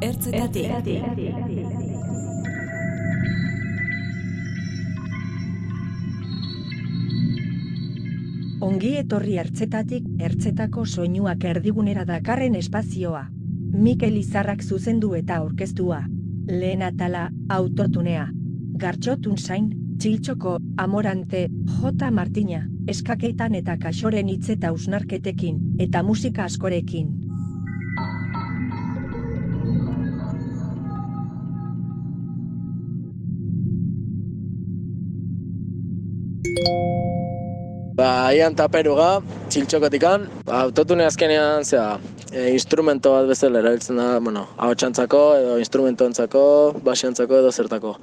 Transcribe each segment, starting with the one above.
Ertzetatik. Ongi etorri ertzetatik ertzetako soinuak erdigunera dakarren espazioa. Mikel Izarrak zuzendu eta aurkeztua. Lehen atala autotunea. Gartxotun zain, txiltxoko, amorante, J. Martina, eskaketan eta kasoren hitz eta usnarketekin, eta musika askorekin. Ba, ian taperuga, txiltxokotikan, ba, autotune azkenean, zera, e, instrumento bat bezala erabiltzen da, bueno, hau txantzako, edo instrumentoentzako, basiantzako edo zertako.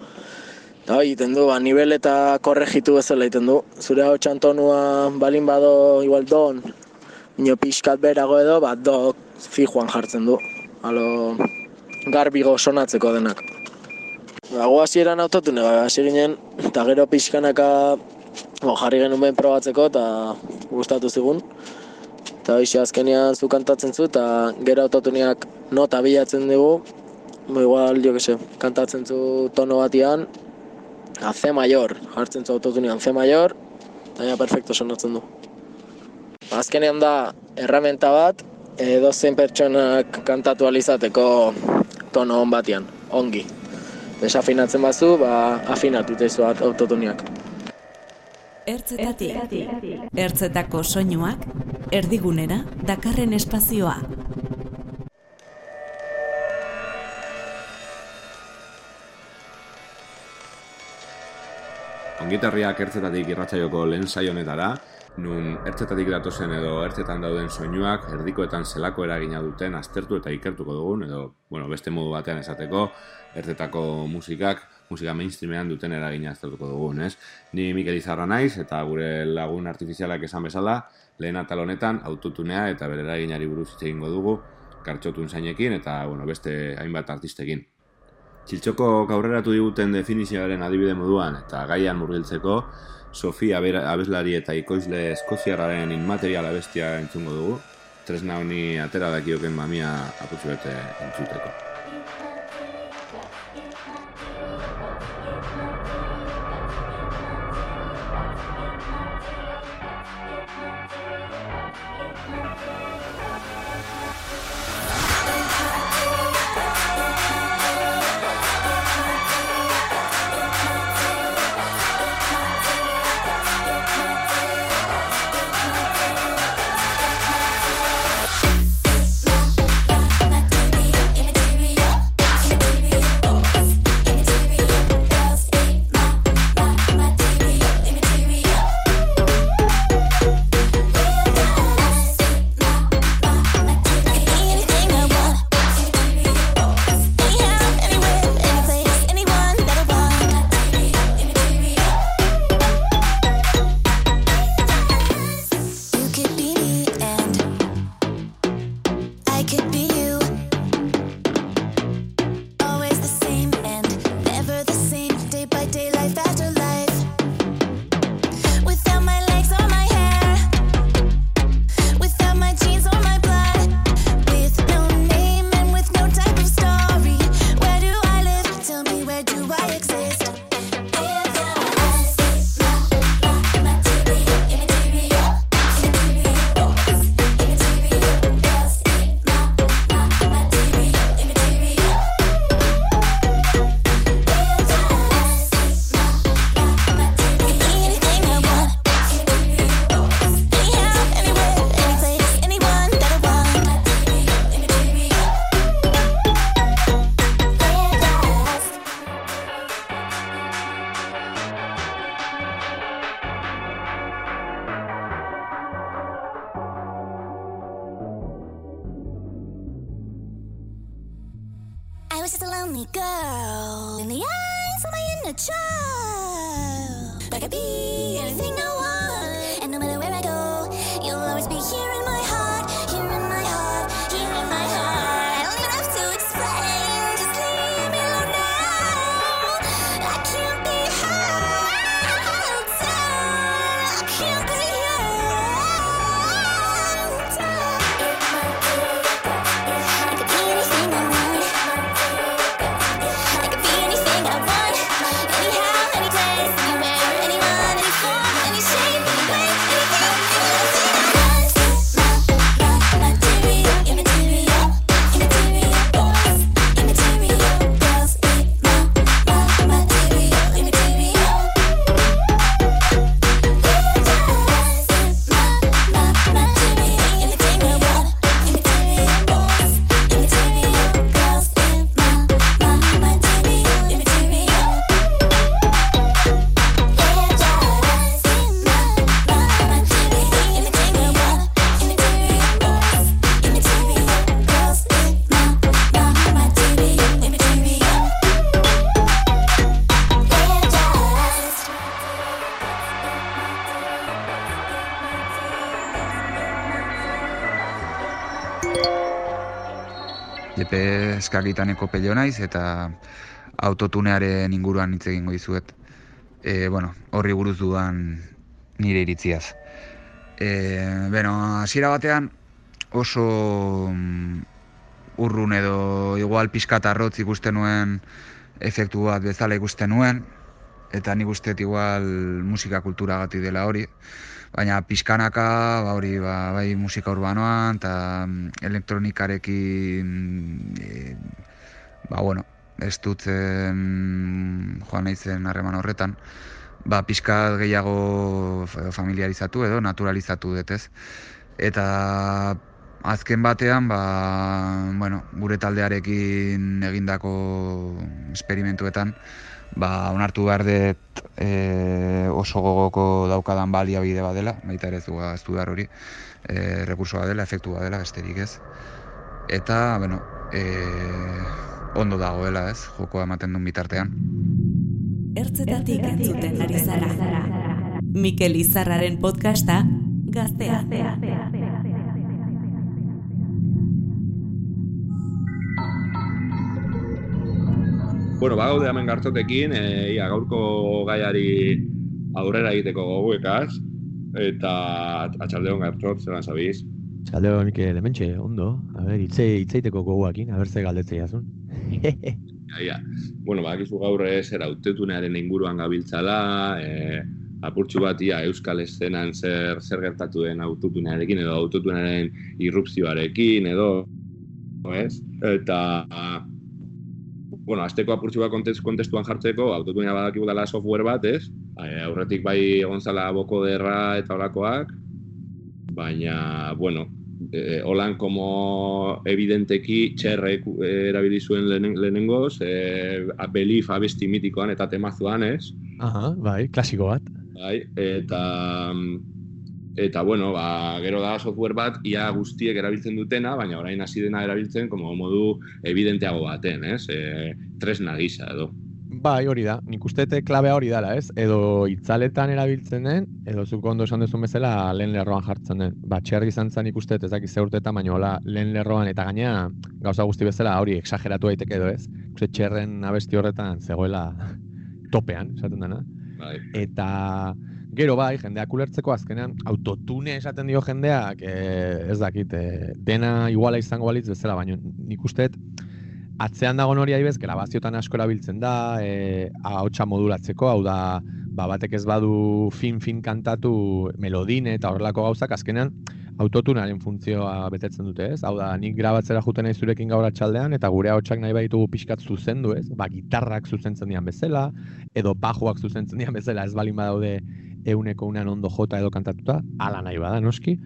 Da, egiten du, ba, nivel eta korregitu bezala egiten du. Zure hau txantonua balin bado, igual don, ino pixkat berago edo, ba, do fijuan jartzen du. Halo, garbigo sonatzeko denak. Ba, hasieran autotune, ba, hasi ginen, eta gero pixkanaka Bo, jarri genuen probatzeko eta gustatu zigun. Eta hoxe azkenean zu kantatzen zu eta gero autotuniak nota bilatzen dugu. Bo, igual, jo kese, kantatzen zu tono batian, a C mayor, jartzen zu autotunian C mayor, eta perfecto sonatzen du. Azkenean da erramenta bat, edo zein pertsonak kantatu alizateko tono hon batian, ongi. Desafinatzen bazu, ba, afinatu tezu autotuniak. Ertzetatik. Ertzetako soinuak erdigunera dakarren espazioa. Ongitarriak ertzetatik irratzaioko lehen saionetara, nun ertzetatik datozen edo ertzetan dauden soinuak erdikoetan zelako eragina duten aztertu eta ikertuko dugun, edo bueno, beste modu batean esateko, ertzetako musikak musika mainstreamean duten eragina aztertuko dugun, ez? Ni Mikel Izarra naiz eta gure lagun artifizialak esan bezala, lehen atal honetan autotunea eta bere eraginari buruz hitz egingo dugu, kartxotun zainekin eta bueno, beste hainbat artistekin. Txiltxoko gaurreratu diguten definizioaren adibide moduan eta gaian murgiltzeko, Sofia abeslari eta ikoizle eskoziarraren inmateriala bestia entzungo dugu, tresna honi atera dakioken mamia aputxu bete entzuteko. child, like a bee. Eskagitaneko pelio naiz eta autotunearen inguruan hitz egingo dizuet. E, bueno, horri buruz dudan nire iritziaz. E, bueno, hasiera batean oso mm, urrun edo igual pixkat arrotz ikusten nuen efektu bat bezala ikusten nuen, eta nik uste igual musika kultura gati dela hori, baina pixkanaka, ba hori, ba, bai musika urbanoan, eta mm, elektronikarekin, e, ba bueno, ez dutzen joan nahi harreman horretan, ba, pixka gehiago familiarizatu edo naturalizatu detez. Eta azken batean, ba, bueno, gure taldearekin egindako esperimentuetan, ba, onartu behar dut e, oso gogoko daukadan baliabide badela, baita ere ez du behar hori, e, rekursoa dela, efektu dela, besterik ez. Eta, bueno, e, ondo dagoela ez, jokoa ematen duen bitartean. Ertzetatik entzuten ari zara. Mikel Izarraren podcasta, gaztea. Bueno, ba, gaude hemen gartzotekin, e, ia, gaurko gaiari aurrera egiteko goguekaz, eta atxaldeon gartzot, zelan zabiz? Atxaldeon, Mikel, hementxe, ondo. A ber, itze, itzeiteko goguakin, a ber, ze galdetzea zun. ja, Bueno, ba, gaur ez, era, utetunearen inguruan gabiltzala, e, apurtxu bat, ia, euskal eszenan zer, zer gertatu den autotunearekin, edo autotunearen irrupzioarekin, edo, ez? Eta, bueno, azteko apurtxu bat kontestuan jartzeko, autotunea badakigu dela software bat, ez? Aurretik bai egon zala boko derra eta olakoak, baina, bueno, e, holan como evidenteki txerre erabili zuen lehenengoz, e, belief abesti mitikoan eta temazuan, ez? Aha, bai, klasiko bat. Bai, eta Eta, bueno, ba, gero da software bat, ia guztiek erabiltzen dutena, baina orain hasi dena erabiltzen como modu evidenteago baten, ez? E, tresna gisa, edo. Bai, hori da. Nik uste klabea hori dela, ez? Edo itzaletan erabiltzen den, edo zuko ondo esan duzun bezala lehen lerroan jartzen den. Ba, txerri izan zen ikuste ez dakiz zeurtetan, baina hola, lehen lerroan eta gaina gauza guzti bezala hori exageratu daiteke edo, ez? Uste txerren abesti horretan zegoela topean, esaten dena. Bai. Eta Gero bai, jendeak ulertzeko azkenean autotune esaten dio jendeak, e, ez dakit, e, dena iguala izango balitz bezala, baina nik usteet atzean dago hori aibez, grabaziotan asko erabiltzen da, e, hautsa modulatzeko, hau da, ba, batek ez badu fin-fin kantatu melodine eta horrelako gauzak, azkenean autotunaren funtzioa betetzen dute, ez? Hau da, nik grabatzera juten nahi zurekin gaur atxaldean, eta gure hautsak nahi baitugu pixkat zuzendu, ez? Ba, gitarrak zuzentzen dian bezala, edo bajoak zuzentzen dian bezala, ez balin badaude euneko unean ondo jota edo kantatuta, ala nahi bada, noski.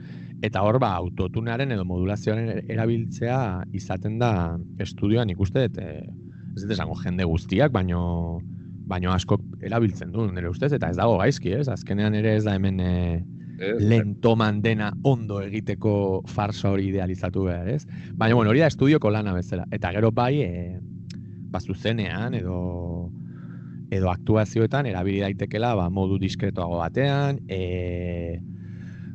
Eta hor, ba, autotunaren edo modulazioaren erabiltzea izaten da estudioan ikuste, et, e, ez dut esango jende guztiak, baino, baino asko erabiltzen du, nire ustez, eta ez dago gaizki, ez? Azkenean ere ez da hemen e, lehen toman dena ondo egiteko farsa hori idealizatu behar, ez? Baina, bueno, hori da estudioko lana bezala. Eta gero bai, e, bazuzenean edo edo aktuazioetan erabili daitekela ba, modu diskretoago batean, e,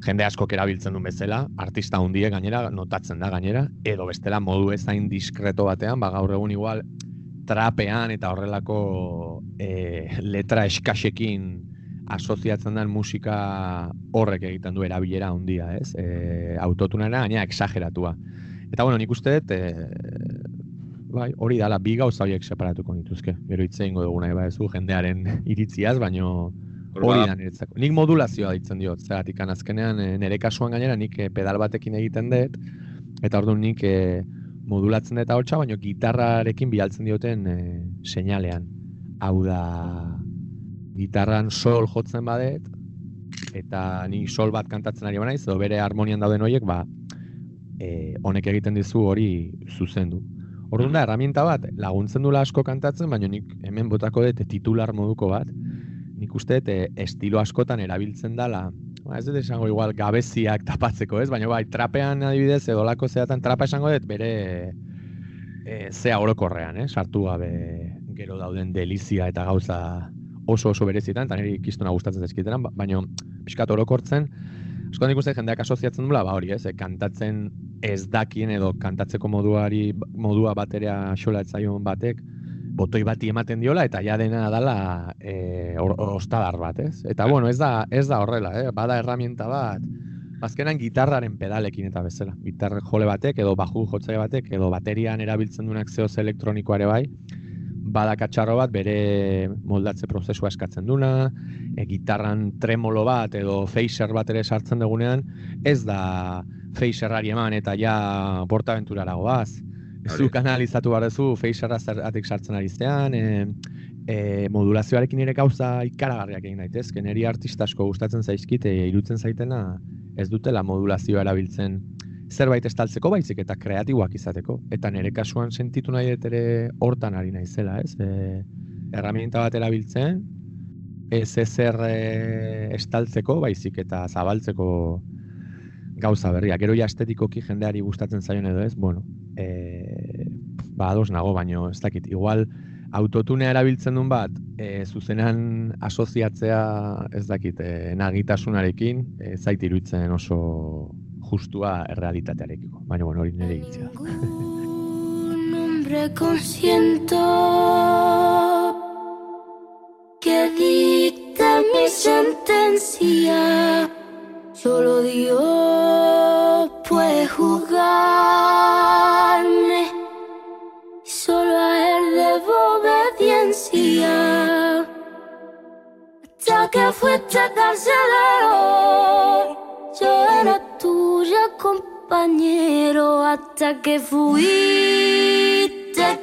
jende asko erabiltzen duen bezala, artista hundie gainera, notatzen da gainera, edo bestela modu ezain diskreto batean, ba, gaur egun igual trapean eta horrelako e, letra eskasekin asoziatzen den musika horrek egiten du erabilera handia, ez? E, autotunera gaina exageratua. Eta bueno, nik uste dut, e, bai, hori dala bi gauza horiek separatuko nituzke. Gero hitze eingo dugu nahi baezu jendearen iritziaz, baino hori da niretzako. Nik modulazioa ditzen diot, zeratik azkenean eh, nire kasuan gainera nik eh, pedal batekin egiten dut, eta orduan nik e, modulatzen dut hau baino gitarrarekin bialtzen dioten e, seinalean. Hau da, gitarran sol jotzen badet, eta ni sol bat kantatzen ari banaiz, edo bere harmonian dauden horiek, ba, e, honek egiten dizu hori zuzendu. Orduan da, herramienta bat, laguntzen dula asko kantatzen, baina nik hemen botako dut titular moduko bat, nik uste dut eh, estilo askotan erabiltzen dela, ba, ez dut esango igual gabeziak tapatzeko, ez? Baina bai, trapean adibidez, edo lako zeatan trapa esango dut bere e, zea orokorrean, eh? sartu gabe gero dauden delizia eta gauza oso oso berezietan, eta niri kistona gustatzen zezkiteran, ba, baina pixkat orokortzen, askotan ikusten jendeak asoziatzen dula, ba hori, ez, e, kantatzen ez dakien edo kantatzeko moduari modua baterea xola etzaion batek, botoi bati ematen diola eta ja dena dala e, ostadar bat, ez? Eta bueno, ez da ez da horrela, eh? Bada herramienta bat. Azkenan gitarraren pedalekin eta bezala. Gitarre jole batek edo baju jotzaile batek edo baterian erabiltzen duenak zeoz elektronikoare bai, bada katxarro bat bere moldatze prozesua eskatzen duna, e, gitarran tremolo bat edo phaser bat ere sartzen dugunean, ez da phaserari eman eta ja portaventurara goaz. Ez du kanalizatu behar duzu, feixarra zeratik sartzen ari zean, e, e, modulazioarekin ere gauza ikaragarriak egin daitezke, niri artista asko gustatzen zaizkit, e, irutzen zaitena ez dutela modulazioa erabiltzen zerbait estaltzeko baizik eta kreatiboak izateko. Eta nire kasuan sentitu nahi ere hortan ari naizela, ez? E, erramienta bat erabiltzen, ez ezer e, estaltzeko baizik eta zabaltzeko gauza berria. Gero ja estetikoki jendeari gustatzen zaion edo ez, bueno, e, ba, ados nago, baino, ez dakit, igual, autotunea erabiltzen duen bat, e, zuzenean asoziatzea, ez dakit, e, nagitasunarekin, e, zait iruditzen oso justua errealitatearekiko. Baina, bueno, hori nire egitzea. hombre consiento que dicta mi sentencia solo Dios puede juzgarme solo a él debo obediencia hasta que fuiste carcelero yo era tuyo compañero hasta que fuiste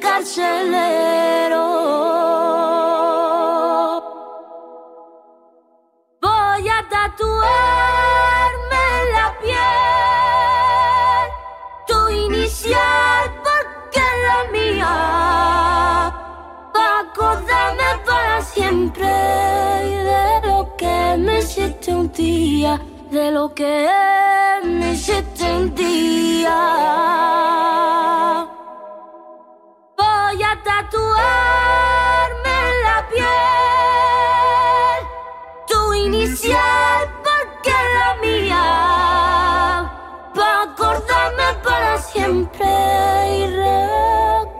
carcelero. Voy a tatuarme la piel tu inicial porque es la mía para acordarme para siempre de lo que me hiciste un día de lo que me hiciste un día. Voy a tatuarme la piel tu inicial porque es la mía para acordarme para siempre y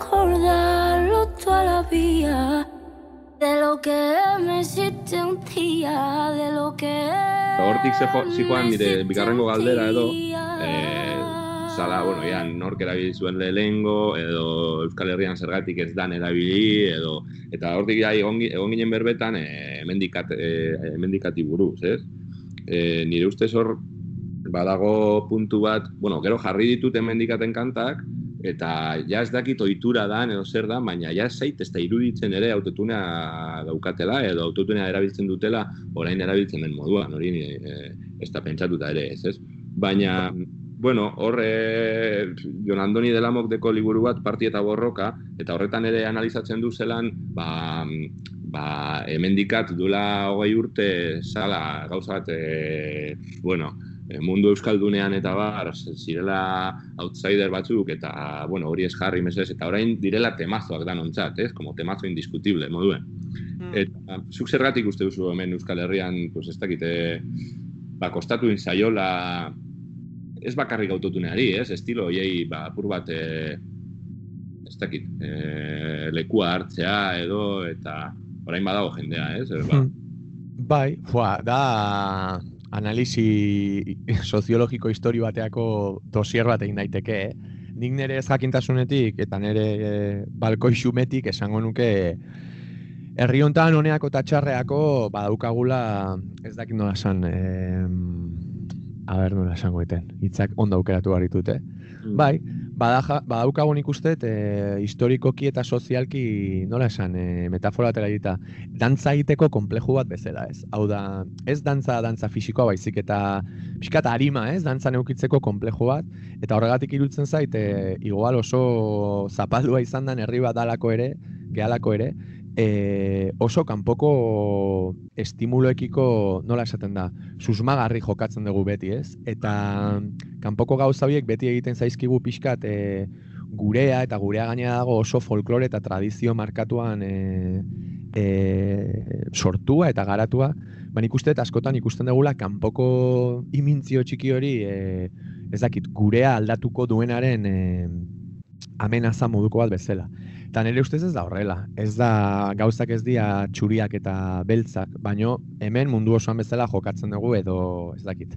recordarlo toda la vida de lo que me hiciste un día de lo que Hortik zijoan nire bigarrengo galdera edo, eh, zala, bueno, ja, nork erabili zuen lehengo, edo Euskal Herrian zergatik ez dan erabili, edo, eta hortik ja, egon, ginen berbetan, e, emendikat, e, emendikati buruz, ez? E, nire ustez hor, badago puntu bat, bueno, gero jarri ditut emendikaten kantak, eta ja ez dakit ohitura da edo zer da, baina ja zait ez da iruditzen ere autotunea daukatela edo autotunea erabiltzen dutela orain erabiltzen den moduan, hori e, ez da pentsatuta ere ez, ez? Baina, bueno, horre Jon Andoni Delamok deko liburu bat parti eta borroka, eta horretan ere analizatzen du zelan, ba, ba, hemendikat duela hogei urte zala gauza bat, e, bueno, e, mundu euskaldunean eta bar zirela outsider batzuk eta bueno, hori ez jarri mesez eta orain direla temazoak da nontzat, ez? Como temazo indiscutible moduen. Mm. Eta zuk zergatik uste duzu hemen Euskal Herrian, pues ez dakite ba kostatu insaiola ez bakarrik autotuneari, ez? Estilo hoiei ba apur bat e, ez dakit, e, lekua hartzea edo eta orain badago jendea, ez? Ba. Bai, joa, da analisi soziologiko historio bateako dosier bat egin daiteke, eh? Nik nire ez jakintasunetik eta nire e, balkoi xumetik esango nuke herri hontan honeako eta txarreako badaukagula ez dakit nola esan e, a ber nola esango iten, hitzak ondo aukeratu baritute. Mm. Bai, badaja, badaukagun ikustet, e, historikoki eta sozialki, nola esan, e, metafora batera dita, dantza egiteko kompleju bat bezala, ez? Hau da, ez dantza, dantza fisikoa baizik, eta pixkat harima, ez? Dantza neukitzeko kompleju bat, eta horregatik irutzen zait, e, igual oso zapaldua izan den herri bat dalako ere, gehalako ere, e, oso kanpoko estimuloekiko nola esaten da, susmagarri jokatzen dugu beti, ez? Eta kanpoko gauza horiek beti egiten zaizkigu pixkat e, gurea eta gurea gainera dago oso folklore eta tradizio markatuan e, e, sortua eta garatua, ba nik uste askotan ikusten dugula kanpoko imintzio txiki hori e, ez dakit gurea aldatuko duenaren e, amenaza moduko bat bezala. Eta nire ustez ez da horrela. Ez da gauzak ez dira txuriak eta beltzak, baino hemen mundu osoan bezala jokatzen dugu edo ez dakit.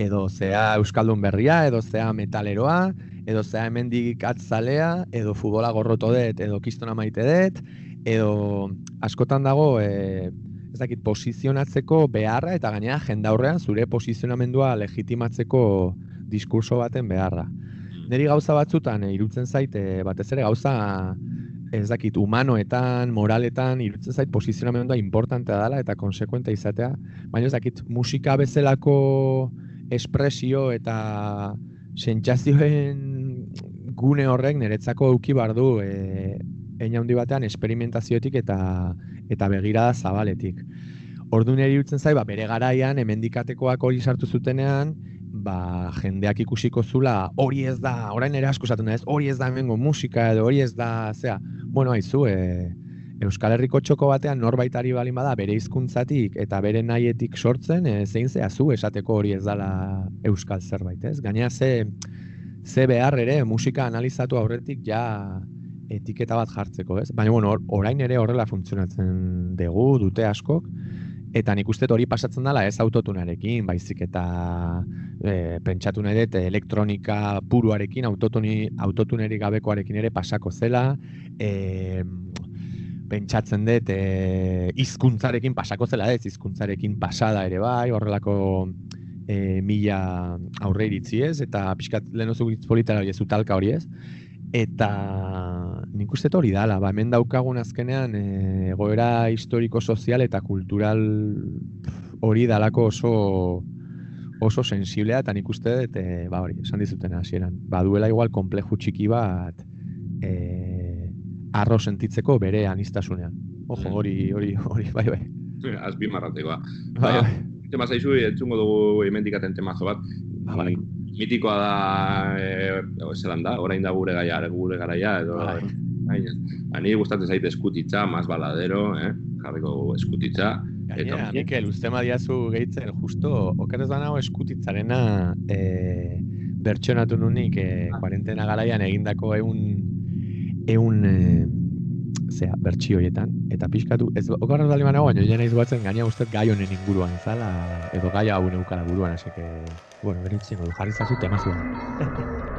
Edo zea Euskaldun berria, edo zea metaleroa, edo zea hemendik atzalea, edo futbola gorroto dut, edo kistona maite dut, edo askotan dago e, ez dakit, posizionatzeko beharra eta gainera jendaurrean zure posizionamendua legitimatzeko diskurso baten beharra. Neri gauza batzutan e, irutzen zait, e, batez ere gauza ez dakit, humanoetan, moraletan, irutzen zait posizionamendua importantea dela eta konsekuente izatea, baina ez dakit, musika bezalako espresio eta sentsazioen gune horrek niretzako euki bardu e, eina handi batean esperimentazioetik eta eta begirada zabaletik. Ordu nire irutzen zai, ba, bere garaian, hemendikatekoak hori sartu zutenean, ba, jendeak ikusiko zula, hori ez da, orain ere asko zaten ez, hori ez da hemengo musika edo hori ez da, zea, bueno, haizu, e, Euskal Herriko txoko batean norbaitari balin bada bere hizkuntzatik eta bere nahietik sortzen, e, zein zea zu esateko hori ez dala Euskal zerbait, ez? Gaina ze, ze behar ere musika analizatu aurretik ja etiketa bat jartzeko, ez? Baina, bueno, orain ere horrela funtzionatzen dugu, dute askok, eta nik uste hori pasatzen dela ez autotunarekin, baizik eta e, pentsatu nahi dut elektronika puruarekin, autotuni, autotunerik gabekoarekin ere pasako zela, e, pentsatzen dut e, izkuntzarekin pasako zela ez, izkuntzarekin pasada ere bai, horrelako e, mila aurre iritzi ez, eta pixkat lehen oso politara hori ez, utalka hori ez, eta nik uste hori dala, ba, hemen daukagun azkenean e, egoera historiko, sozial eta kultural hori dalako oso oso sensiblea eta nik uste dut, e, ba hori, esan dizuten hasieran, ba duela igual kompleju txiki bat e, arro sentitzeko bere anistasunean. Ojo, mm. hori, hori, hori, bai, bai. Azbi marratekoa. Bai, bai. Tema zaizu, entzungo dugu emendikaten temazo bat. Ba, bai mitikoa da eh zelan da, orain da gure gaia, gure garaia edo bai. baina ani gustatzen zait eskutitza, más baladero, eh? Jarriko eskutitza. Gainera, eta Mikel, ustema diazu gehitzen, justo, okerez da nago eskutitzarena eh, bertxonatu nunik eh, kuarentena garaian egindako egun egun eh, zea, bertxio hoietan, eta pixkatu, ez okarra dali manago, baina jena izguatzen gaina ustez gai honen inguruan zala, edo gai hau neukara buruan, así que, bueno, beritzen, jarri zazu temazua.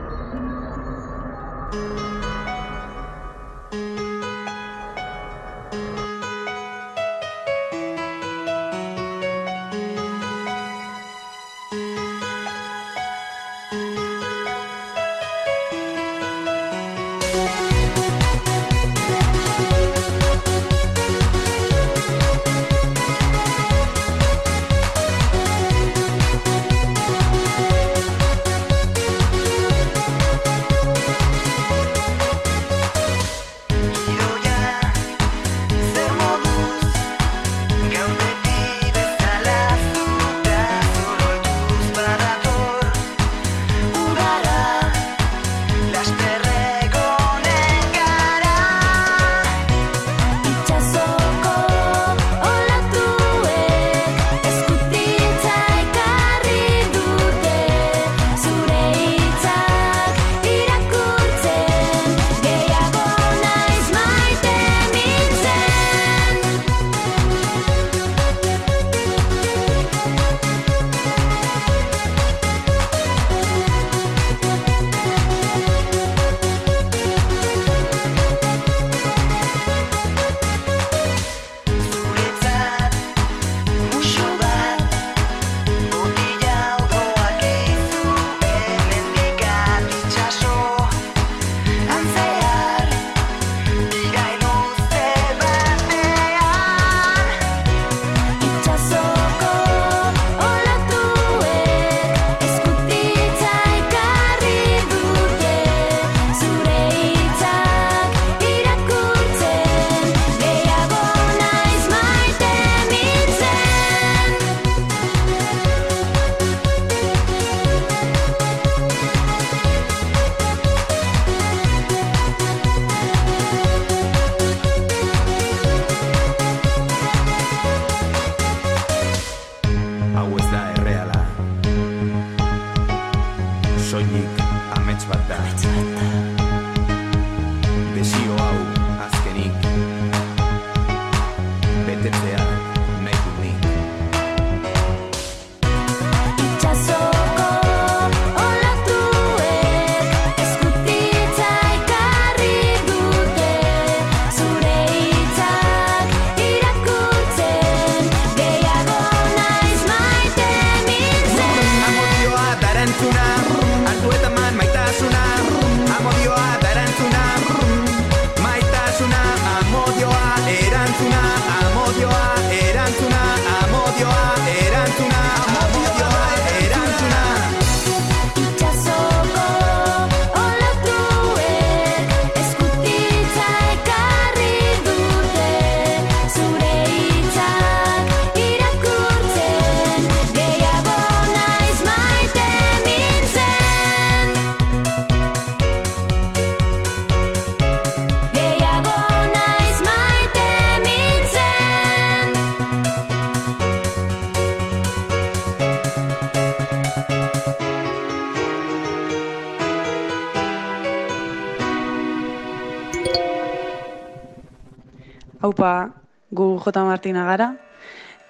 Haupa, gu J. Martina gara,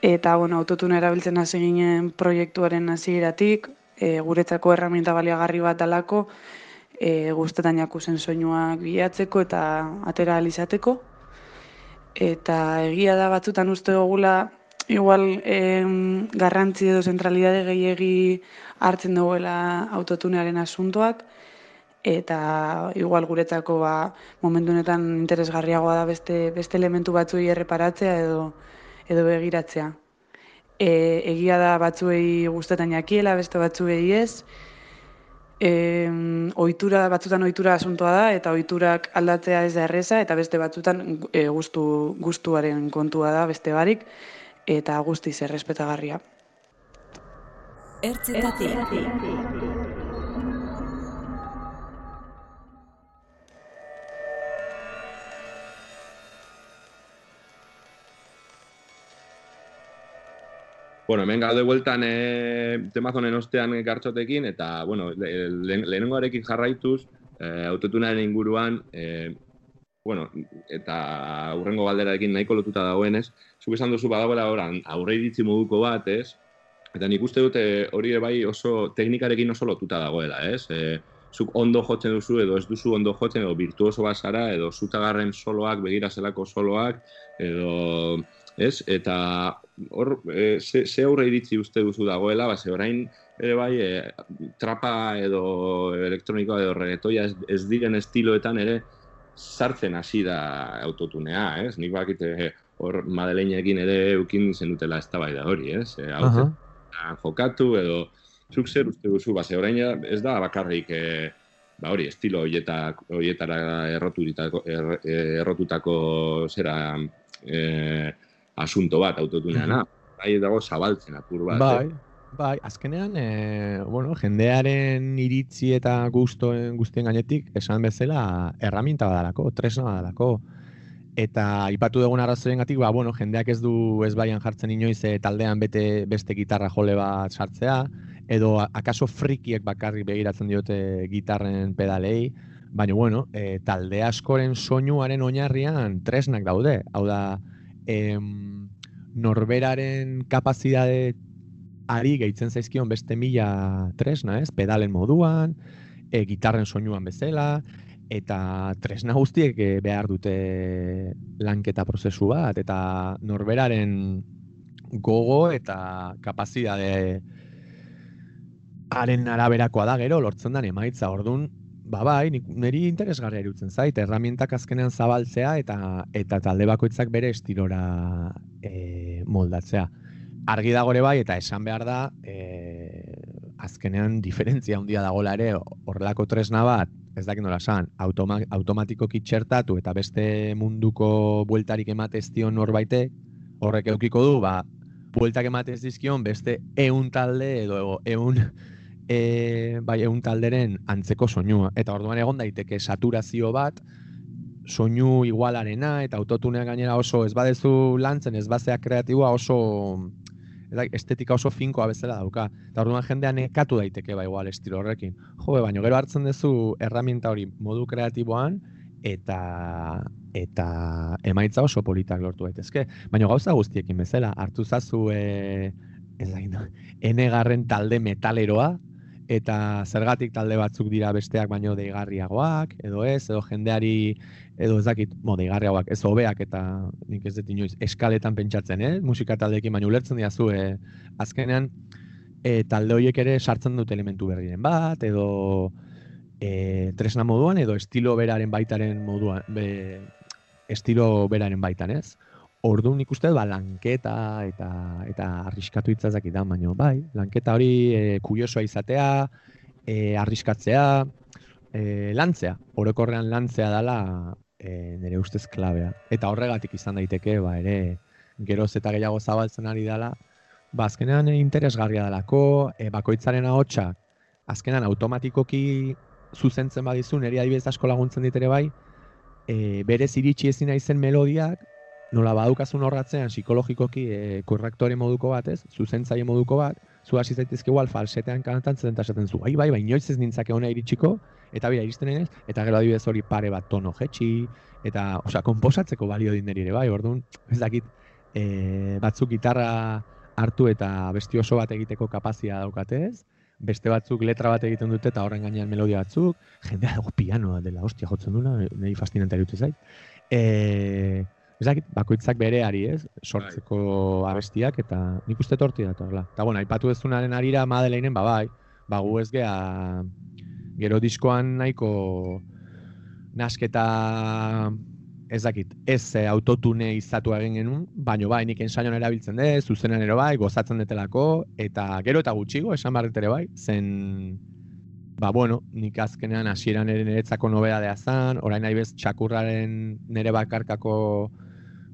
eta bueno, autotuna erabiltzen hasi ginen proiektuaren hasieratik, e, guretzako erraminta baliagarri bat dalako, e, guztetan jakuzen soinuak bilatzeko eta atera ahal izateko. Eta egia da batzutan uste dugula, igual em, garrantzi edo zentralidade gehiegi hartzen duela autotunearen asuntoak, eta igual guretzako ba, momentu honetan interesgarriagoa da beste, beste elementu batzuei erreparatzea edo, edo begiratzea. E, egia da batzuei gustetan jakiela, beste batzuei ez, e, ohitura batzutan ohitura asuntoa da eta ohiturak aldatzea ez da erreza eta beste batzutan e, gustu gustuaren kontua da beste barik eta guztiz errespetagarria. Ertzetatik. Bueno, hemen gaude bueltan e, temazonen ostean gartxotekin, eta, bueno, le, le, lehenengoarekin jarraituz, e, autotunaren inguruan, e, bueno, eta urrengo galderarekin nahiko lotuta dagoenez, zuk esan duzu badagoela oran aurre iritzi moduko bat, ez? Eta nik uste dute hori bai oso teknikarekin oso lotuta dagoela, ez? E, zuk ondo jotzen duzu edo ez duzu ondo jotzen edo virtuoso bat zara edo zutagarren soloak, begira zelako soloak edo ez? Eta hor, e, ze, ze aurre iritzi uste duzu dagoela, ba, ze orain ere bai e, trapa edo elektronikoa edo reggaetoia ez, ez diren estiloetan ere sartzen hasi da autotunea, ez? Nik bakite hor Madeleinekin ere eukin zenutela eztabaida hori, ez? E, Aha. jokatu edo zuk zer uste duzu, ba, ze orain ez da bakarrik e, ba hori, estilo hoietak, hoietara errotutako, er, errotutako zera e, asunto bat autotuneana. Bai dago zabaltzen apur bat. Bai, eh? bai, azkenean, e, bueno, jendearen iritzi eta gustoen guztien gainetik, esan bezala, erraminta badalako, tresna badalako. Eta aipatu dugun arrazoiengatik, ba, bueno, jendeak ez du ez baian jartzen inoiz e, taldean bete beste gitarra jole bat sartzea, edo akaso frikiek bakarrik begiratzen diote gitarren pedalei, baina bueno, e, talde askoren soinuaren oinarrian tresnak daude. Hau da, em, norberaren kapazidade ari gehitzen zaizkion beste mila tresna, ez? Pedalen moduan, e, gitarren soinuan bezala, eta tresna guztiek e, behar dute lanketa prozesu bat, eta norberaren gogo eta kapazidade haren araberakoa da gero lortzen den emaitza. Ordun, ba bai, niri interesgarria irutzen zait, erramintak azkenean zabaltzea eta eta talde bakoitzak bere estilora e, moldatzea. Argi dago ere bai eta esan behar da, e, azkenean diferentzia handia dagola ere horrelako tresna bat, ez dakit nola esan, automa, automatikoki txertatu eta beste munduko bueltarik ematez dion norbaitek, horrek edukiko du, ba, bueltak ematez dizkion beste eun talde edo eun e, bai eun talderen antzeko soinua. Eta orduan egon daiteke saturazio bat, soinu igualarena eta autotuneak gainera oso ez badezu lantzen, ez bazea kreatiboa oso estetika oso finkoa bezala dauka. Eta orduan jendea nekatu daiteke ba igual estilo horrekin. Jo, baina gero hartzen duzu erraminta hori modu kreatiboan eta eta emaitza oso politak lortu daitezke. Baina gauza guztiekin bezala, hartu zazu e, ez dakit, ene garren talde metaleroa, eta zergatik talde batzuk dira besteak baino deigarriagoak, edo ez, edo jendeari, edo ez dakit, mo, deigarriagoak, ez hobeak, eta nik ez dut inoiz, eskaletan pentsatzen, eh? musika taldeekin, baina ulertzen diazu, eh? azkenean, e, talde horiek ere sartzen dute elementu berriren bat, edo e, tresna moduan, edo estilo beraren baitaren moduan, be, estilo beraren baitan, ez? Orduan nik uste dut, ba, lanketa eta eta arriskatu hitza ez dakidan, baina bai, lanketa hori e, kuriosoa izatea, e, arriskatzea, e, lantzea, orokorrean lantzea dela e, nire ustez klabea. Eta horregatik izan daiteke, ba, ere, geroz eta gehiago zabaltzen ari dela, ba, azkenean interesgarria delako, e, bakoitzaren ahotsa azkenean automatikoki zuzentzen badizu, niri adibidez asko laguntzen dit ere bai, e, berez iritsi ezin naizen melodiak, nola badukazun horratzean psikologikoki e, korrektore moduko bat, ez? Zuzentzaile moduko bat, zu hasi zaitezke igual falsetean kantatzen eta esaten zu, bai, bai, bai, inoiz ez nintzake ona iritsiko, eta bira, iristen ez, eta gero adibidez hori pare bat tono jetxi, eta, osea, konposatzeko balio din ere bai, orduan, ez dakit, e, batzuk gitarra hartu eta besti oso bat egiteko kapazia daukatez, beste batzuk letra bat egiten dute eta horren gainean melodia batzuk, jendea dago pianoa dela, ostia jotzen duna, nahi fascinanta irutu zait. E, ez dakit, bakoitzak bereari, ez? Sortzeko abestiak eta nik uste torti datorla. Eta bueno, aipatu dezunaren arira Madeleinen, ba bai, ba gu ez gea gero diskoan nahiko nasketa ez dakit, ez eh, autotune izatu egin genuen, baino bai, nik ensaion erabiltzen dut, zuzenan ere bai, gozatzen detelako, eta gero eta gutxigo, esan barret ere bai, zen, ba bueno, nik azkenean hasieran ere niretzako nobedadea zan, orain nahi bez txakurraren nire bakarkako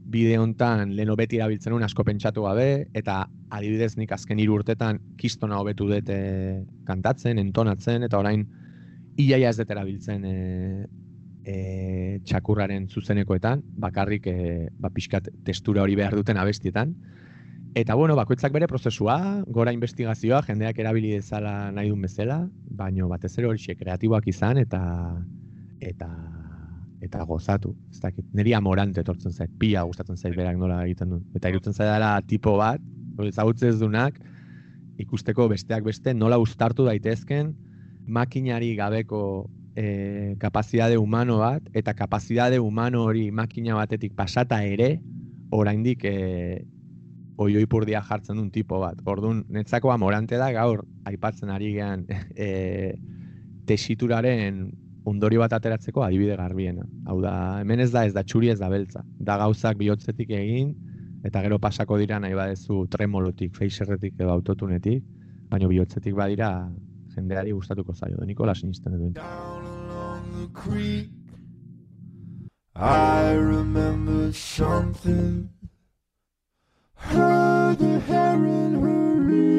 bide hontan leno beti erabiltzen nuen asko pentsatu gabe, eta adibidez nik azken hiru urtetan kistona hobetu dut eh, kantatzen, entonatzen, eta orain iaia ez dut erabiltzen e, e, txakurraren zuzenekoetan, bakarrik e, ba, pixkat testura hori behar duten abestietan. Eta bueno, bakoitzak bere prozesua, gora investigazioa, jendeak erabili dezala nahi duen bezala, baino batez ere hori kreatiboak izan eta eta eta gozatu. Ez dakit, niri amorante etortzen zait, pia gustatzen zait berak nola egiten duen. Eta irutzen zaidala tipo bat, hori ezagutze ez dunak, ikusteko besteak beste nola uztartu daitezken makinari gabeko e, kapazidade humano bat, eta kapazidade humano hori makina batetik pasata ere, oraindik e, oioi purdia jartzen duen tipo bat. Orduan, netzako amorante da gaur, aipatzen ari gean, e, tesituraren ondorio bat ateratzeko adibide garbiena. Hau da, hemen ez da ez da txuri ez da beltza. Da gauzak bihotzetik egin, eta gero pasako dira nahi badezu tremolotik, feixerretik edo autotunetik, baina bihotzetik badira jendeari gustatuko zaio. Nikola sinisten duen. I remember something. Heard the heron. When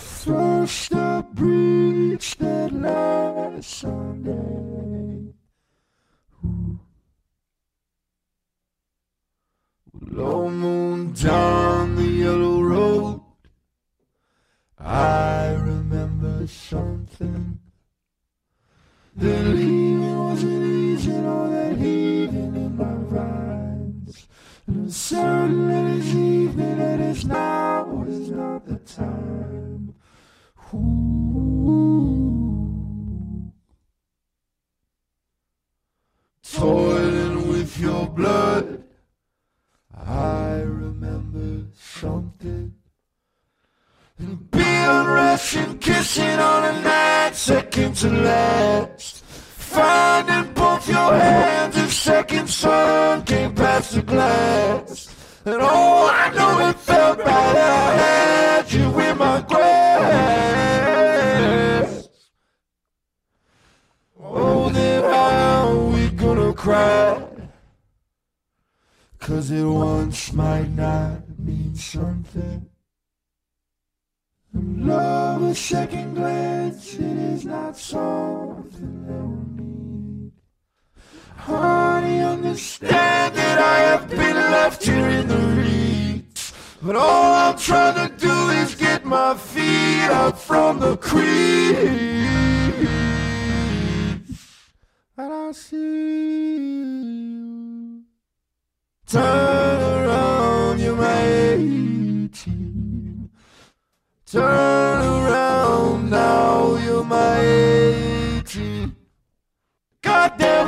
first I breached that last Sunday. Low moon down the yellow road. I remember something. Past glass. And oh, I know it felt. I had you in my grasp. Oh, then how we gonna cry? Cause it once might not mean something. And love a second glance, it is not something that need. Honey, understand that I have been left here in the reeds. But all I'm trying to do is get my feet up from the crease. And I see you. Turn around, you're my 18. Turn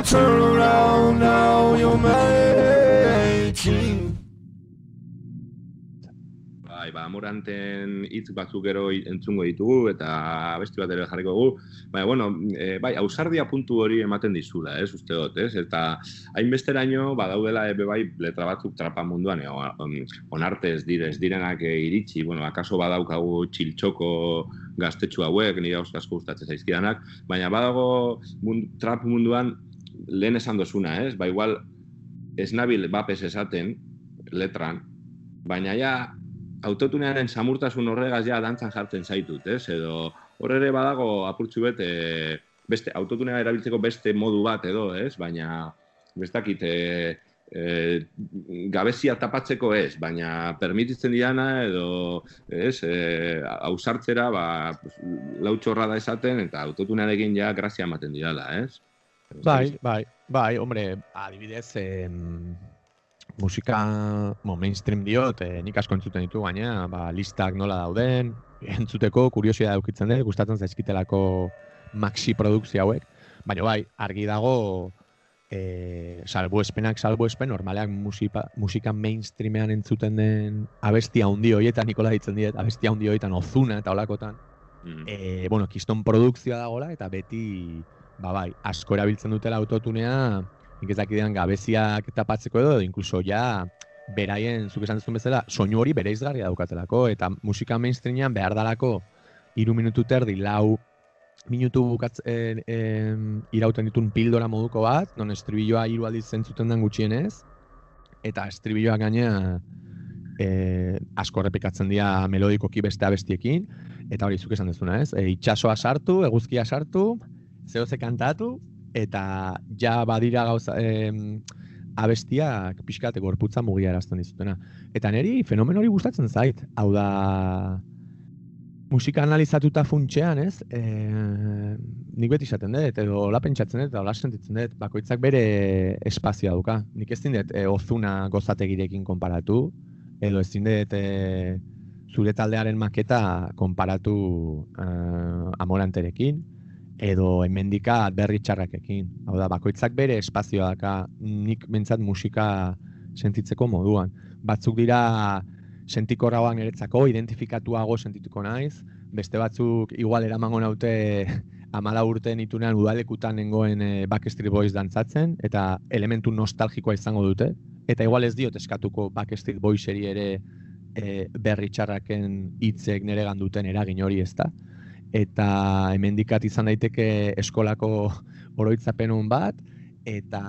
turn around, now you're 18. Bai, ba, amoranten hitz batzuk gero entzungo ditugu eta beste bat ere jarriko dugu. Baina, bueno, e, bai, ausardia puntu hori ematen dizula, ez, uste dut, ez? Eta hainbesteraino, badaudela ebe bai, letra batzuk trapa munduan, e, on, onarte ez dire, ez direnak e, iritsi, bueno, akaso badaukagu txiltxoko gaztetxu hauek, nire asko gustatzen zaizkidanak, baina badago mund, trap munduan lehen esan dozuna, ez? Ba, igual, ez nabil bapes esaten, letran, baina ja autotunearen samurtasun horregaz ja dantzan jartzen zaitut, ez? Edo hor ere badago apurtxu bet, e, beste, autotunea erabiltzeko beste modu bat edo, ez? Baina, bestakit, e, e, gabezia tapatzeko ez, baina permititzen diana edo, ez, e, ausartzera, ba, lautxorra da esaten, eta autotunearekin ja grazia ematen didala, ez? Bai, bai, bai, hombre, adibidez, em, musika, mo, mainstream diot, eh, nik asko entzuten ditu gaina, ba, listak nola dauden, entzuteko, kuriosia daukitzen dut, gustatzen zaizkitelako maxi produkzio hauek, baina bai, argi dago, e, salbuespenak salbuespen, normaleak musika, musika mainstreamean entzuten den abestia handi horietan, Nikola ditzen diet, abestia handi horietan, ozuna eta olakotan, Mm. e, bueno, kiston produkzioa dagola, eta beti, ba bai, asko erabiltzen dutela autotunea, nik ez dakidean gabeziak tapatzeko edo, edo inkluso ja, beraien, zuk esan duzun bezala, soinu hori bereizgarria daukatelako, eta musika mainstreamean behar dalako, iru minutu terdi, lau minutu bukatz, e, e, irauten ditun pildora moduko bat, non estribilloa hiru aldiz zentzuten den gutxienez, eta estribilloak gainea e, asko errepikatzen dira melodikoki beste abestiekin, eta hori zuk esan dezuna, ez? E, itxasoa sartu, eguzkia sartu, zehoze kantatu, eta ja badira gauza, em, abestiak pixkat gorputza mugia erazten dizutena. Eta niri fenomen hori gustatzen zait. Hau da, musika analizatuta funtxean, ez? E, nik beti esaten dut, edo hola pentsatzen dut, hola sentitzen dut, bakoitzak bere espazioa duka. Nik ez dut e, ozuna gozategirekin konparatu, edo ez dut e, zure taldearen maketa konparatu e, amoranterekin, edo hemendika berri txarrakekin. Hau da, bakoitzak bere espazioa daka, nik bentsat musika sentitzeko moduan. Batzuk dira sentikorragoan niretzako, identifikatuago sentituko naiz, beste batzuk igual eramango naute amala urte nitunean udalekutan nengoen e, Backstreet Boys dantzatzen, eta elementu nostalgikoa izango dute, eta igual ez diot eskatuko Backstreet Boyseri ere e, berri txarraken hitzek nire duten eragin hori ez da. Eta hemendikat izan daiteke eskolako oroitzapen on bat, eta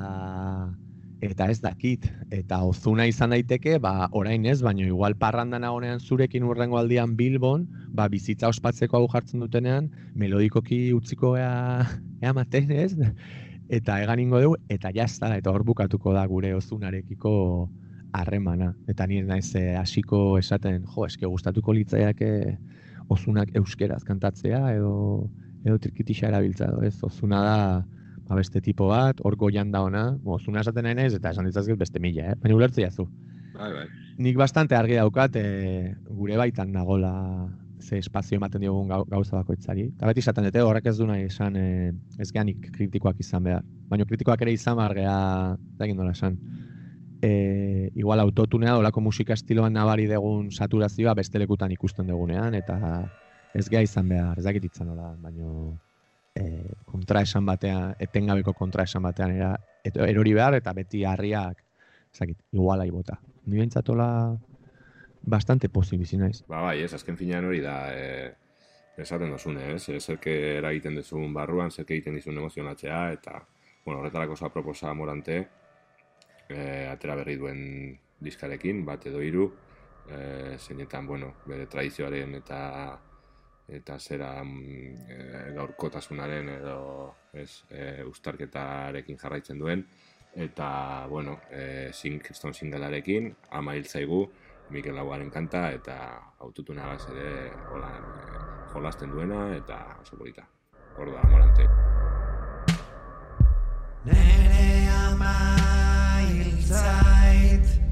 eta ez dakit. Eta ozuna izan daiteke, ba, orain ez, baino igual parrandan nagonean zurekin urrengo aldian Bilbon, ba, bizitza ospatzeko hau jartzen dutenean, melodikoki utziko ea, ea maten ez, eta egan ingo dugu, eta jazta, eta hor bukatuko da gure ozunarekiko harremana. Eta nire naiz eh, hasiko esaten, jo, eske gustatuko litzaiake ozunak euskeraz kantatzea, edo, edo trikitixa erabiltza, edo ez, ozuna da, ba beste tipo bat, hor goian da ona, ozuna esaten nahi naiz, eta esan ditzazket beste mila, eh? Baina ulertzea zu. Bai, bai. Nik bastante argi daukat, e, gure baitan nagola ze espazio ematen diogun gau, gauza bakoitzari. Eta beti esaten dute, horrek ez du nahi esan, e, ez geanik kritikoak izan behar. Baina kritikoak ere izan behar gea, dakit nola esan. E, igual autotunea dolako musika estiloan nabari degun saturazioa beste lekutan ikusten dugunean, eta ez gea izan behar, ez dakit itzan nola, baina e, kontra esan batean, etengabeko kontra esan batean era, et, erori behar, eta beti harriak, ez dakit, igualai bota. Ni bentsatola bastante pozik bizi naiz. Ba, bai, ez, azken finean hori da, e, esaten dozune, ez, zerke eragiten duzun barruan, zerke egiten dizun emozionatzea, eta, bueno, horretarako za proposa morante, e, atera berri duen diskarekin, bat edo hiru, e, zeinetan, bueno, bere tradizioaren eta eta zera e, gaurkotasunaren edo ez, e, ustarketarekin jarraitzen duen, eta, bueno, e, Sink Stone singalarekin, ama hil zaigu, Mikel Lauaren kanta eta autotunagaz ere holan eh, jolasten duena eta oso polita. Hor da, amorante. Nere ama hil zait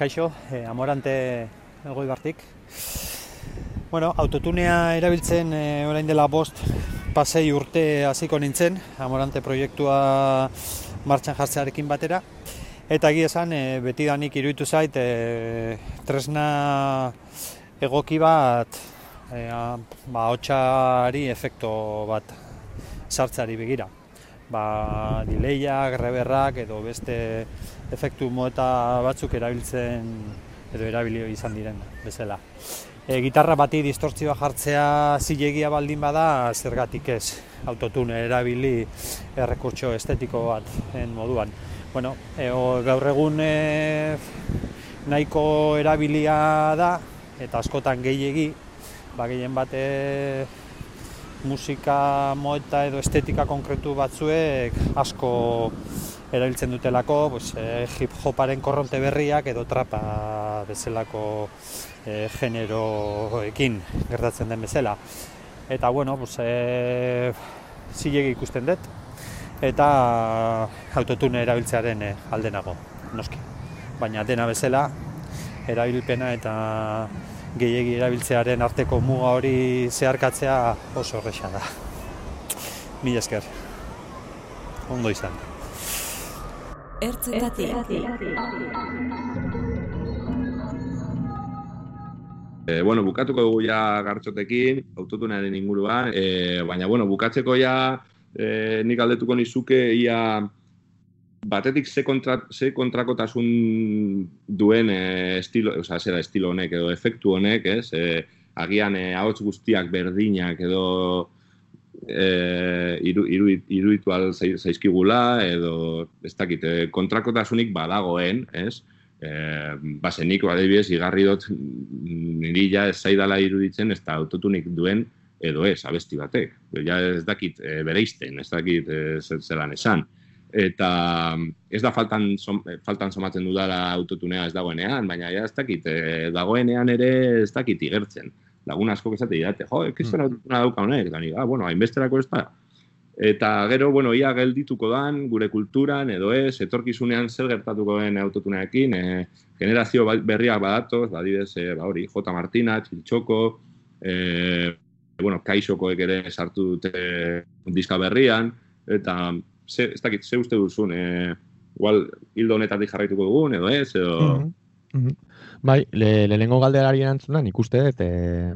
Kaixo, eh, Amorante elgoi bartik. Bueno, autotunea erabiltzen eh, orain dela bost pasei urte hasiko nintzen, Amorante proiektua martxan jartzearekin batera. Eta egia esan, eh, betidanik iruditu zait, eh, tresna egoki bat, eh, ba, hotxari efekto bat sartzeari begira. Ba, dileiak, reberrak edo beste efektu mota batzuk erabiltzen edo erabili izan diren bezala. E, gitarra bati distortzioa jartzea zilegia baldin bada, zergatik ez autotune erabili errekurtso estetiko bat en moduan. Bueno, e, o, gaur egun e, nahiko erabilia da eta askotan gehiegi, ba gehien bate musika moeta edo estetika konkretu batzuek asko erabiltzen dutelako pues, eh, hip hoparen korronte berriak edo trapa bezalako eh, generoekin gertatzen den bezala. Eta bueno, pues, eh, zilegi ikusten dut eta autotune erabiltzearen eh, alde nago, noski. Baina dena bezala erabilpena eta gehiegi erabiltzearen arteko muga hori zeharkatzea oso horrexan da. Mila esker. Ondo izan. Ertzetatik. E, bueno, bukatuko dugu ja gartxotekin, autotunaren inguruan, e, baina, bueno, bukatzeko ja e, nik aldetuko nizuke ia batetik ze, kontra, ze kontrakotasun duen e, estilo, oza, zera estilo honek edo efektu honek, ez? E, agian e, ahots guztiak berdinak edo e, iru, iru, iruditu al zai- zaizkigula edo ez dakit, e, kontrakotasunik badagoen, ez? E, base nik adibidez, igarri dut mm, niri ja ez zaidala iruditzen ez da autotunik duen edo ez, abesti batek. Ja ez dakit e, bereizten, ez dakit e, zelan esan. Eta mm, ez da faltan, som, eh, faltan somatzen dudala autotunea ez dagoenean, baina ja ez dakit, e, dagoenean ere ez dakit igertzen. Lagun asko esate didate, jo, ekizten autotuna dauka honek, eta ah, bueno, hainbesterako ez da. Eta gero, bueno, ia geldituko dan, gure kulturan, edo ez, etorkizunean zer gertatuko den autotunearekin, e, generazio ba- berriak badatoz, badidez, e, ba hori, J. Martina, Txiltxoko, e, bueno, Kaixokoek ere sartu dute diska berrian, eta ze, ez dakit, ze uste duzun, e, igual, hildo honetatik jarraituko dugun, edo ez, edo... Mhm, mhm. Bai, le, lehenengo galderari erantzuna nik uste dut, e,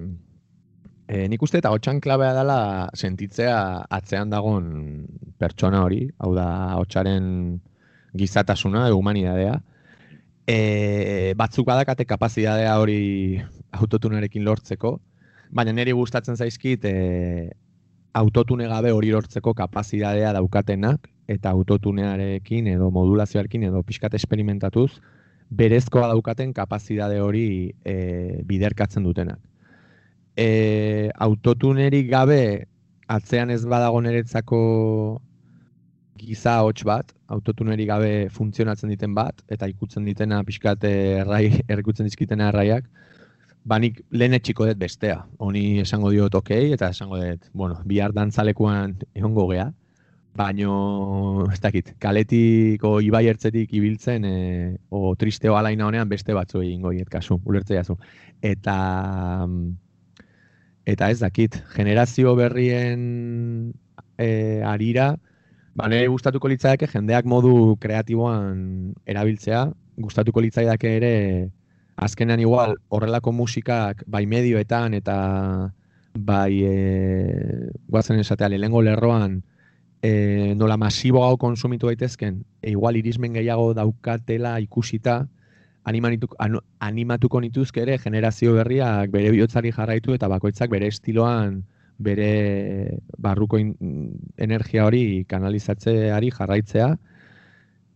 e, nik uste eta hotxan klabea dela sentitzea atzean dagon pertsona hori, hau da hotsaren gizatasuna, humanidadea. E, batzuk badakate kapazidadea hori autotunerekin lortzeko, baina niri gustatzen zaizkit e, autotune gabe hori lortzeko kapazidadea daukatenak, eta autotunearekin edo modulazioarekin edo pixkat esperimentatuz, berezkoa daukaten kapazidade hori e, biderkatzen dutenak. E, autotunerik gabe atzean ez badago niretzako giza hots bat, autotunerik gabe funtzionatzen diten bat, eta ikutzen ditena pixkat errai, errikutzen dizkitena erraiak, banik lehen etxiko dut bestea. Honi esango diot okei, eta esango dut, bueno, bihar dantzalekuan egongo gea, baino, ez dakit, kaletiko ibai ertzetik ibiltzen, e, o tristeo alaina honean beste batzu egingo hiet kasu, ulertzea zu. Eta, eta ez dakit, generazio berrien e, arira, ba, nire gustatuko litzaiake jendeak modu kreatiboan erabiltzea, gustatuko litzaidake ere azkenean igual horrelako musikak bai medioetan eta bai e, guazen esatea lehengo lerroan e, nola masibo hau konsumitu daitezken, e, igual irismen gehiago daukatela ikusita, animatuko, animatuko nituzke ere generazio berriak bere bihotzari jarraitu eta bakoitzak bere estiloan bere barruko energia hori kanalizatzeari jarraitzea,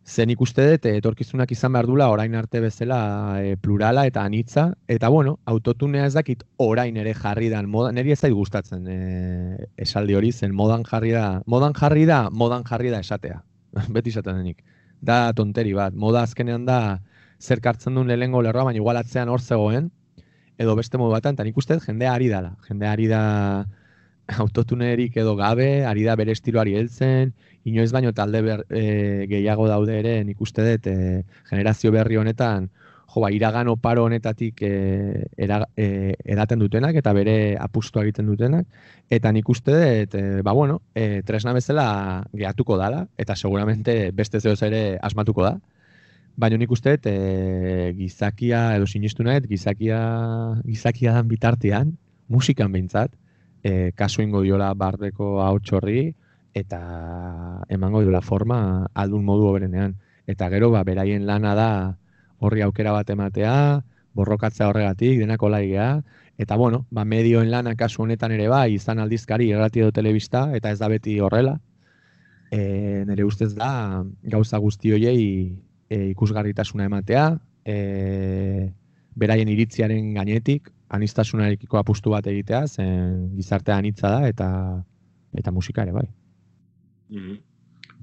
zen ikuste dut eh, etorkizunak izan behar dula orain arte bezala e, plurala eta anitza, eta bueno, autotunea ez dakit orain ere jarri dan, moda, niri ez zait gustatzen e, esaldi hori, zen modan jarri da, modan jarri da, modan jarri da esatea, beti esaten denik. Da tonteri bat, moda azkenean da zer kartzen duen lehengo lerroa, baina igual atzean hor zegoen, edo beste modu batan, eta nik uste jendea ari dala, jendea ari da autotunerik edo gabe, ari da bere estiloari heltzen, inoiz baino talde ber, e, gehiago daude ere nik uste dut e, generazio berri honetan jo ba, iragan oparo honetatik e, era, e, edaten dutenak eta bere apustu egiten dutenak eta nik uste dut e, ba bueno, e, tresna bezala gehatuko dala eta seguramente beste zehoz ere asmatuko da. Baina nik uste dut, e, gizakia, edo sinistu nahet, gizakia, gizakia dan bitartean, musikan behintzat, e, kasu ingo diola bardeko hau txorri, eta emango diola forma aldun modu hoberenean. Eta gero, ba, beraien lana da horri aukera bat ematea, borrokatzea horregatik, denako laigea, eta bueno, ba, medioen lana kasu honetan ere bai, izan aldizkari, irrati edo telebista, eta ez da beti horrela. E, nire ustez da, gauza guzti hoiei e, ikusgarritasuna ematea, e, beraien iritziaren gainetik, anistasunarekiko apustu bat egitea, zen gizartea anitza da, eta eta musika ere bai. Mhm.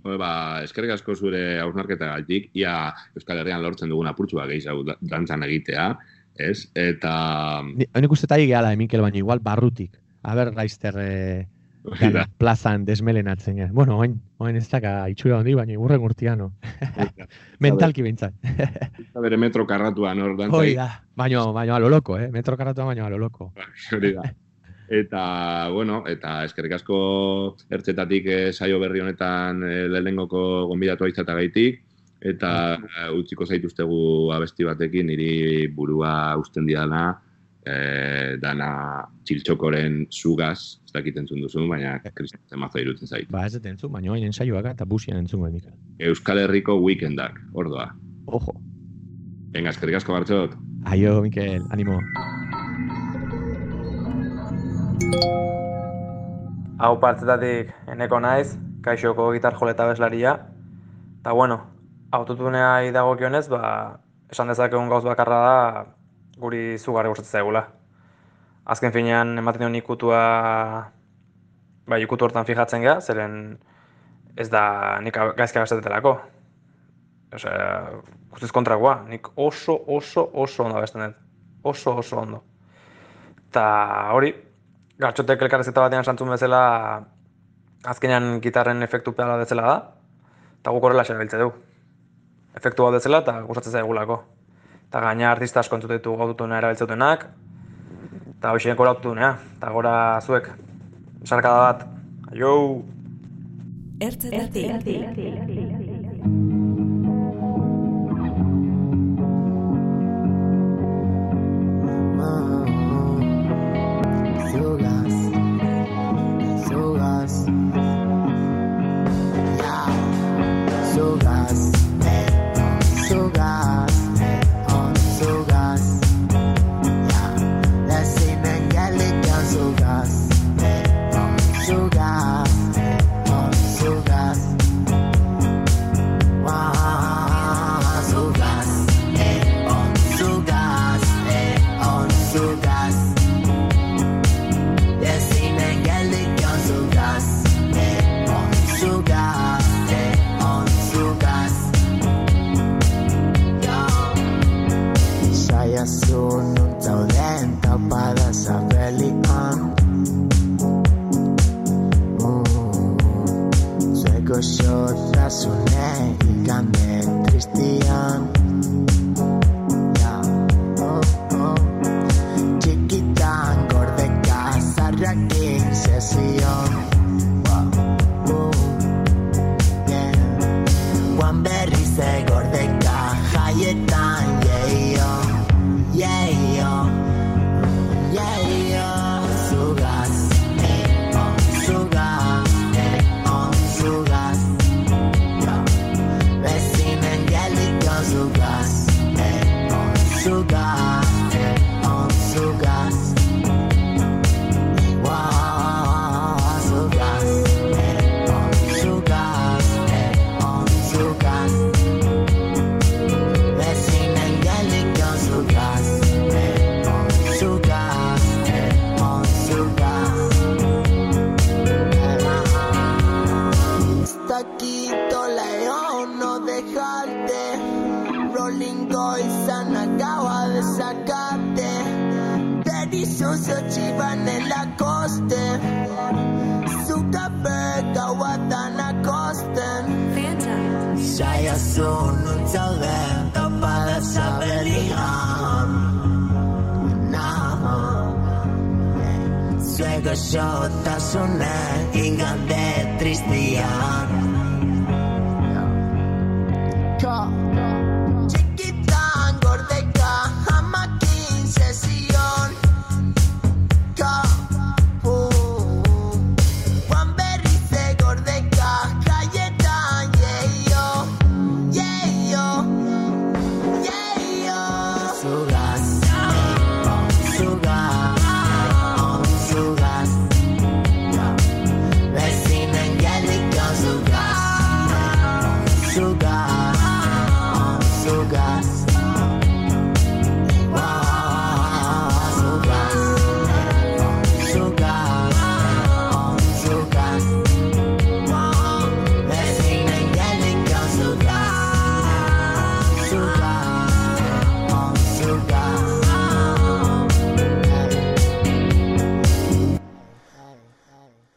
Hore, ba, eskerrik asko zure hausnarketa galtik, ia Euskal Herrian lortzen dugun apurtxua gehiago da- dantzan egitea, ez? Eta... Nik uste eta gehala, eh, Mikel, baina igual barrutik. Aber, Raister eh, Hori da. plazan desmelenatzen. Ja. Bueno, oin, oin ez daka itxura handi, baina urren urtiano. Mentalki behintzat. Eta bere metro karratuan hor dantza Hoi da, baino, baino a lo loco, eh? Metro karratua baino a lo loco. Hori da. Eta, bueno, eta eskerrik asko ertzetatik eh, saio berri honetan eh, lehenengoko gonbidatu gaitik, eta eh, utziko zaituztegu abesti batekin niri burua usten diana, eh, dana txiltxokoren zugaz, ez dakit entzun duzu, baina kristatzen mazo irutzen zait. Ba, ez dut entzun, baina oin ensaioak eta busian entzun Mikel. Euskal Herriko weekendak, ordoa. Ojo. Venga, eskerrik asko bartxot. Aio, Mikel, animo. Hau partzetatik eneko naiz, kaixoko gitar joleta bezlaria. Eta bueno, autotunea dagokionez, ba, esan dezakegun gauz bakarra da guri zugarri gustatzen zaigula. Azken finean ematen dion ikutua bai, ikutu hortan fijatzen geha, zeren ez da nik gaizka gastatetelako. Osea, guztiz kontrakoa, nik oso, oso, oso ondo abesten dut. Oso, oso ondo. Eta hori, gartxotek elkarrezketa batean santzun bezala azkenean gitarren efektu pedala bezala da, eta guk horrela erabiltze dugu. Efektu bat bezala eta gustatzen zaigulako. Eta gaina artista asko entzute ditu gaututuna erabiltzeutenak, eta hoxien gora autotunea, eta gora zuek. Sarkada bat, aio! Sogas, Εγώ θα ζω, ναι, τριστία.